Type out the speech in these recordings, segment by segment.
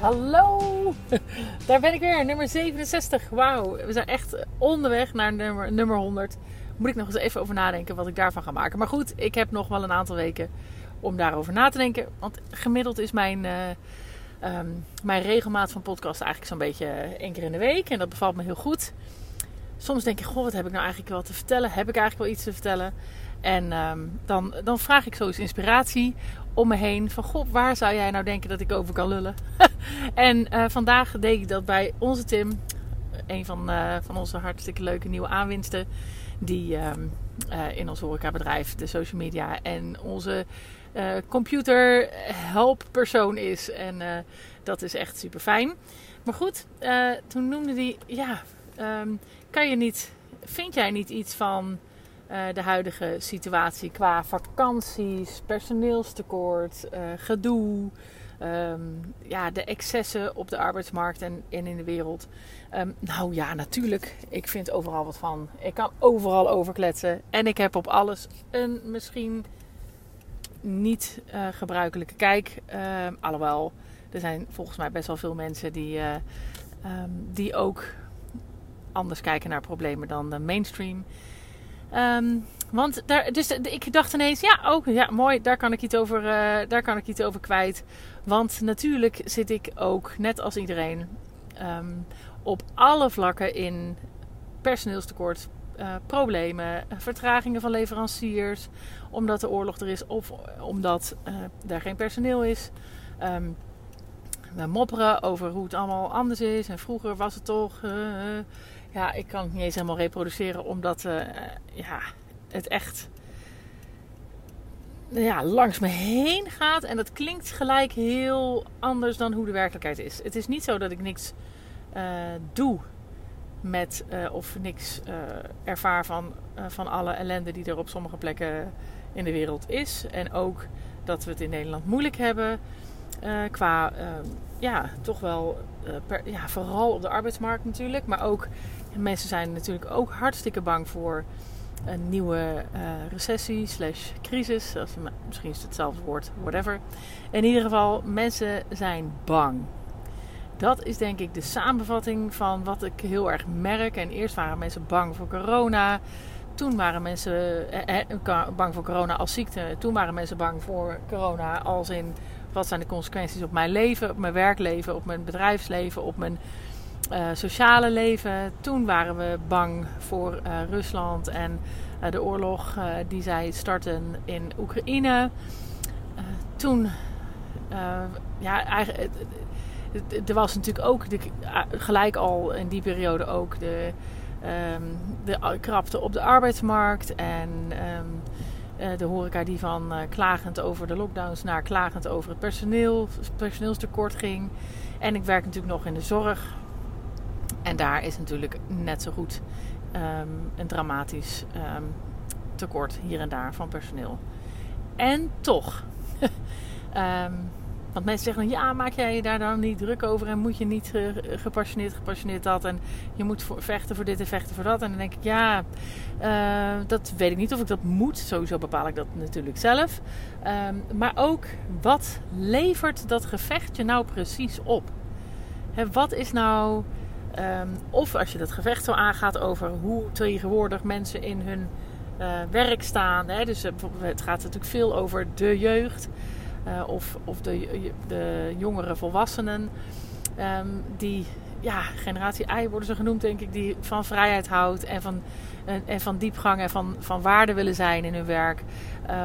hallo! Daar ben ik weer, nummer 67. Wauw, we zijn echt onderweg naar nummer, nummer 100. Moet ik nog eens even over nadenken wat ik daarvan ga maken. Maar goed, ik heb nog wel een aantal weken om daarover na te denken. Want gemiddeld is mijn, uh, um, mijn regelmaat van podcast eigenlijk zo'n beetje één keer in de week. En dat bevalt me heel goed. Soms denk ik, goh, wat heb ik nou eigenlijk wel te vertellen? Heb ik eigenlijk wel iets te vertellen? En um, dan, dan vraag ik zo eens inspiratie om me heen. Van god, waar zou jij nou denken dat ik over kan lullen? en uh, vandaag deed ik dat bij onze Tim. Een van, uh, van onze hartstikke leuke nieuwe aanwinsten. Die uh, in ons horecabedrijf, de social media en onze computer helppersoon is. En dat is echt super fijn. Maar goed, toen noemde hij, ja, um, kan je niet, vind jij niet iets van de huidige situatie qua vakanties, personeelstekort, uh, gedoe, um, ja, de excessen op de arbeidsmarkt en, in de wereld. Um, nou ja, natuurlijk. Ik vind overal wat van. Ik kan overal over kletsen. En ik heb op alles een misschien niet uh, gebruikelijke kijk. Um, alhoewel, er zijn volgens mij best wel veel mensen die, die ook anders kijken naar problemen dan de mainstream. Um, want daar, dus ik dacht ineens, ja, ook, ja, mooi, daar kan ik iets over, uh, daar kan ik iets over kwijt. Want natuurlijk zit ik ook, net als iedereen, um, op alle vlakken in personeelstekort, uh, problemen, vertragingen van leveranciers, omdat de oorlog er is of omdat uh, er geen personeel is. Um, we mopperen over hoe het allemaal anders is en vroeger was het toch. Ja, ik kan het niet eens helemaal reproduceren, omdat uh, ja, het echt ja, langs me heen gaat. En dat klinkt gelijk heel anders dan hoe de werkelijkheid is. Het is niet zo dat ik niks uh, doe met uh, of niks ervaar van, van alle ellende die er op sommige plekken in de wereld is. En ook dat we het in Nederland moeilijk hebben. qua ja, toch wel, ja, vooral op de arbeidsmarkt natuurlijk, maar ook mensen zijn natuurlijk ook hartstikke bang voor een nieuwe uh, recessie slash crisis. misschien is het hetzelfde woord, whatever. In ieder geval, mensen zijn bang. Dat is denk ik de samenvatting van wat ik heel erg merk. En eerst waren mensen bang voor corona. Toen waren mensen eh, eh, bang voor corona als ziekte. Toen waren mensen bang voor corona als in wat zijn de consequenties op mijn leven, op mijn werkleven, op mijn bedrijfsleven, op mijn uh, sociale leven. Toen waren we bang voor uh, Rusland en uh, de oorlog die zij starten in Oekraïne. toen, ja, eigenlijk, er was natuurlijk ook de, gelijk al in die periode ook de, um, de krapte op de arbeidsmarkt en um, de horeca die van klagend over de lockdowns naar klagend over het personeel, personeelstekort ging. En ik werk natuurlijk nog in de zorg. En daar is natuurlijk net zo goed um, een dramatisch um, tekort hier en daar van personeel. En toch. um, want mensen zeggen dan, ja, maak jij je daar dan niet druk over en moet je niet uh, gepassioneerd, gepassioneerd dat en je moet vechten voor dit en vechten voor dat. En dan denk ik, ja, uh, dat weet ik niet of ik dat moet. Sowieso bepaal ik dat natuurlijk zelf. Maar ook, wat levert dat gevecht je nou precies op? Hè, wat is nou Um, of als je dat gevecht zo aangaat over hoe tegenwoordig mensen in hun uh, werk staan. Hè, dus uh, het gaat natuurlijk veel over de jeugd uh, of, of de, de jongere volwassenen. Um, die, ja, generatie I worden ze genoemd, denk ik, die van vrijheid houdt en van, en van diepgang en van, van waarde willen zijn in hun werk.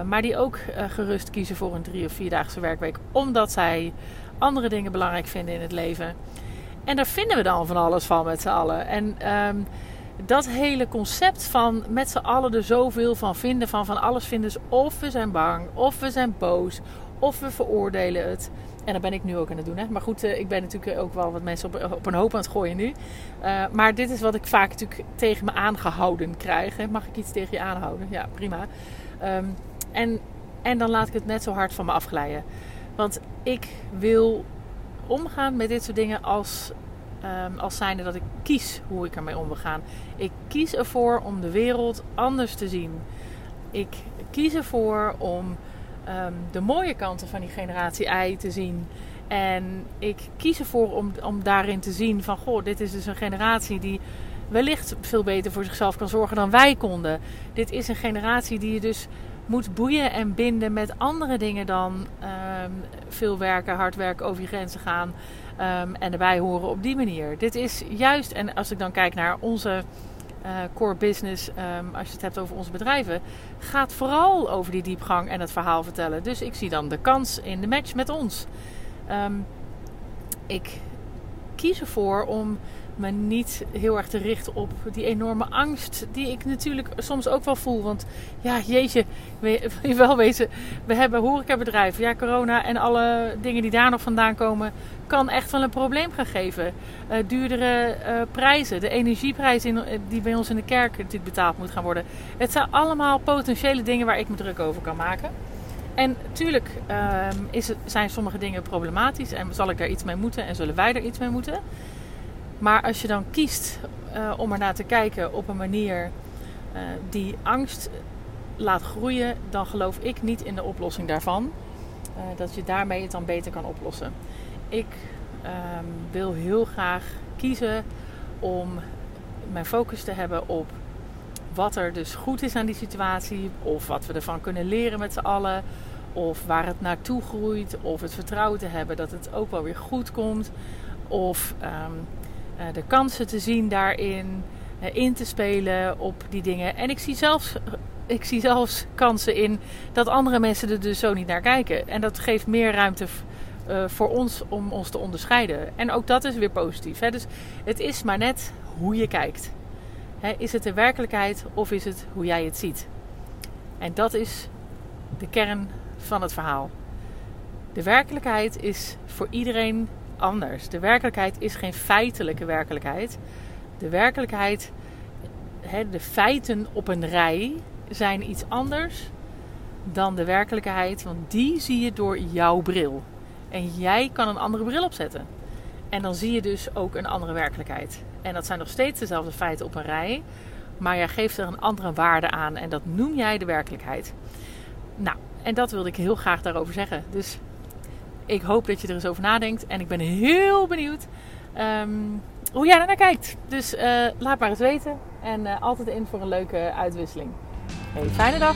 maar die ook gerust kiezen voor een drie- of vierdaagse werkweek, omdat zij andere dingen belangrijk vinden in het leven. En daar vinden we dan van alles van met z'n allen. En um, dat hele concept van met z'n allen er zoveel van vinden, van van alles vinden, dus of we zijn bang, of we zijn boos, of we veroordelen het. En dat ben ik nu ook aan het doen. Hè? Maar goed, uh, ik ben natuurlijk ook wel wat mensen op, een hoop aan het gooien nu. Uh, maar dit is wat ik vaak natuurlijk tegen me aangehouden krijg. Mag ik iets tegen je aanhouden? Ja, prima. Um, en, en dan laat ik het net zo hard van me afglijden. Want ik wil omgaan met dit soort dingen als, um, als zijnde dat ik kies hoe ik ermee om wil gaan. Ik kies ervoor om de wereld anders te zien. Ik kies ervoor om um, de mooie kanten van die generatie I te zien. En ik kies ervoor om, om daarin te zien van... Goh, dit is dus een generatie die wellicht veel beter voor zichzelf kan zorgen dan wij konden. Dit is een generatie die je dus moet boeien en binden met andere dingen dan ehm, veel werken, hard werken, over je grenzen gaan um, en erbij horen op die manier. Dit is juist, en als ik dan kijk naar onze uh, core business, um, als je het hebt over onze bedrijven, gaat vooral over die diepgang en het verhaal vertellen. Dus ik zie dan de kans in de match met ons. ik kies ervoor om me niet heel erg te richten op die enorme angst die ik natuurlijk soms ook wel voel. Want ja, jeetje, je wel weten, we hebben horecabedrijven, ja, corona en alle dingen die daar nog vandaan komen, kan echt wel een probleem gaan geven. Uh, duurdere uh, prijzen, de energieprijs in, eh, die bij ons in de kerk natuurlijk betaald moet gaan worden. Het zijn allemaal potentiële dingen waar ik me druk over kan maken. En natuurlijk uh, is zijn sommige dingen problematisch en zal ik daar iets mee moeten en zullen wij er iets mee moeten. Maar als je dan kiest uh, om ernaar te kijken op een manier uh, die angst laat groeien, dan geloof ik niet in de oplossing daarvan. Uh, dat je daarmee het dan beter kan oplossen. Ik um, wil heel graag kiezen om mijn focus te hebben op wat er dus goed is aan die situatie, of wat we ervan kunnen leren met z'n allen, of waar het naartoe groeit, of het vertrouwen te hebben dat het ook wel weer goed komt, of uh, de kansen te zien daarin, uh, in te spelen op die dingen. En ik zie, zelfs, ik zie zelfs kansen in dat andere mensen er dus zo niet naar kijken. En dat geeft meer ruimte uh, voor ons om ons te onderscheiden. En ook dat is weer positief. Hè? Dus het is maar net hoe je kijkt. Is het de werkelijkheid of is het hoe jij het ziet? En dat is de kern van het verhaal. De werkelijkheid is voor iedereen anders. De werkelijkheid is geen feitelijke werkelijkheid. De werkelijkheid, de feiten op een rij zijn iets anders dan de werkelijkheid, want die zie je door jouw bril. En jij kan een andere bril opzetten. En dan zie je dus ook een andere werkelijkheid. En dat zijn nog steeds dezelfde feiten op een rij, maar jij geeft er een andere waarde aan en dat noem jij de werkelijkheid. Nou, en dat wilde ik heel graag daarover zeggen. Dus ik hoop dat je er eens over nadenkt. En ik ben heel benieuwd um, hoe jij naar kijkt. Dus uh, laat maar eens weten. En uh, altijd in voor een leuke uitwisseling. Hey, fijne dag.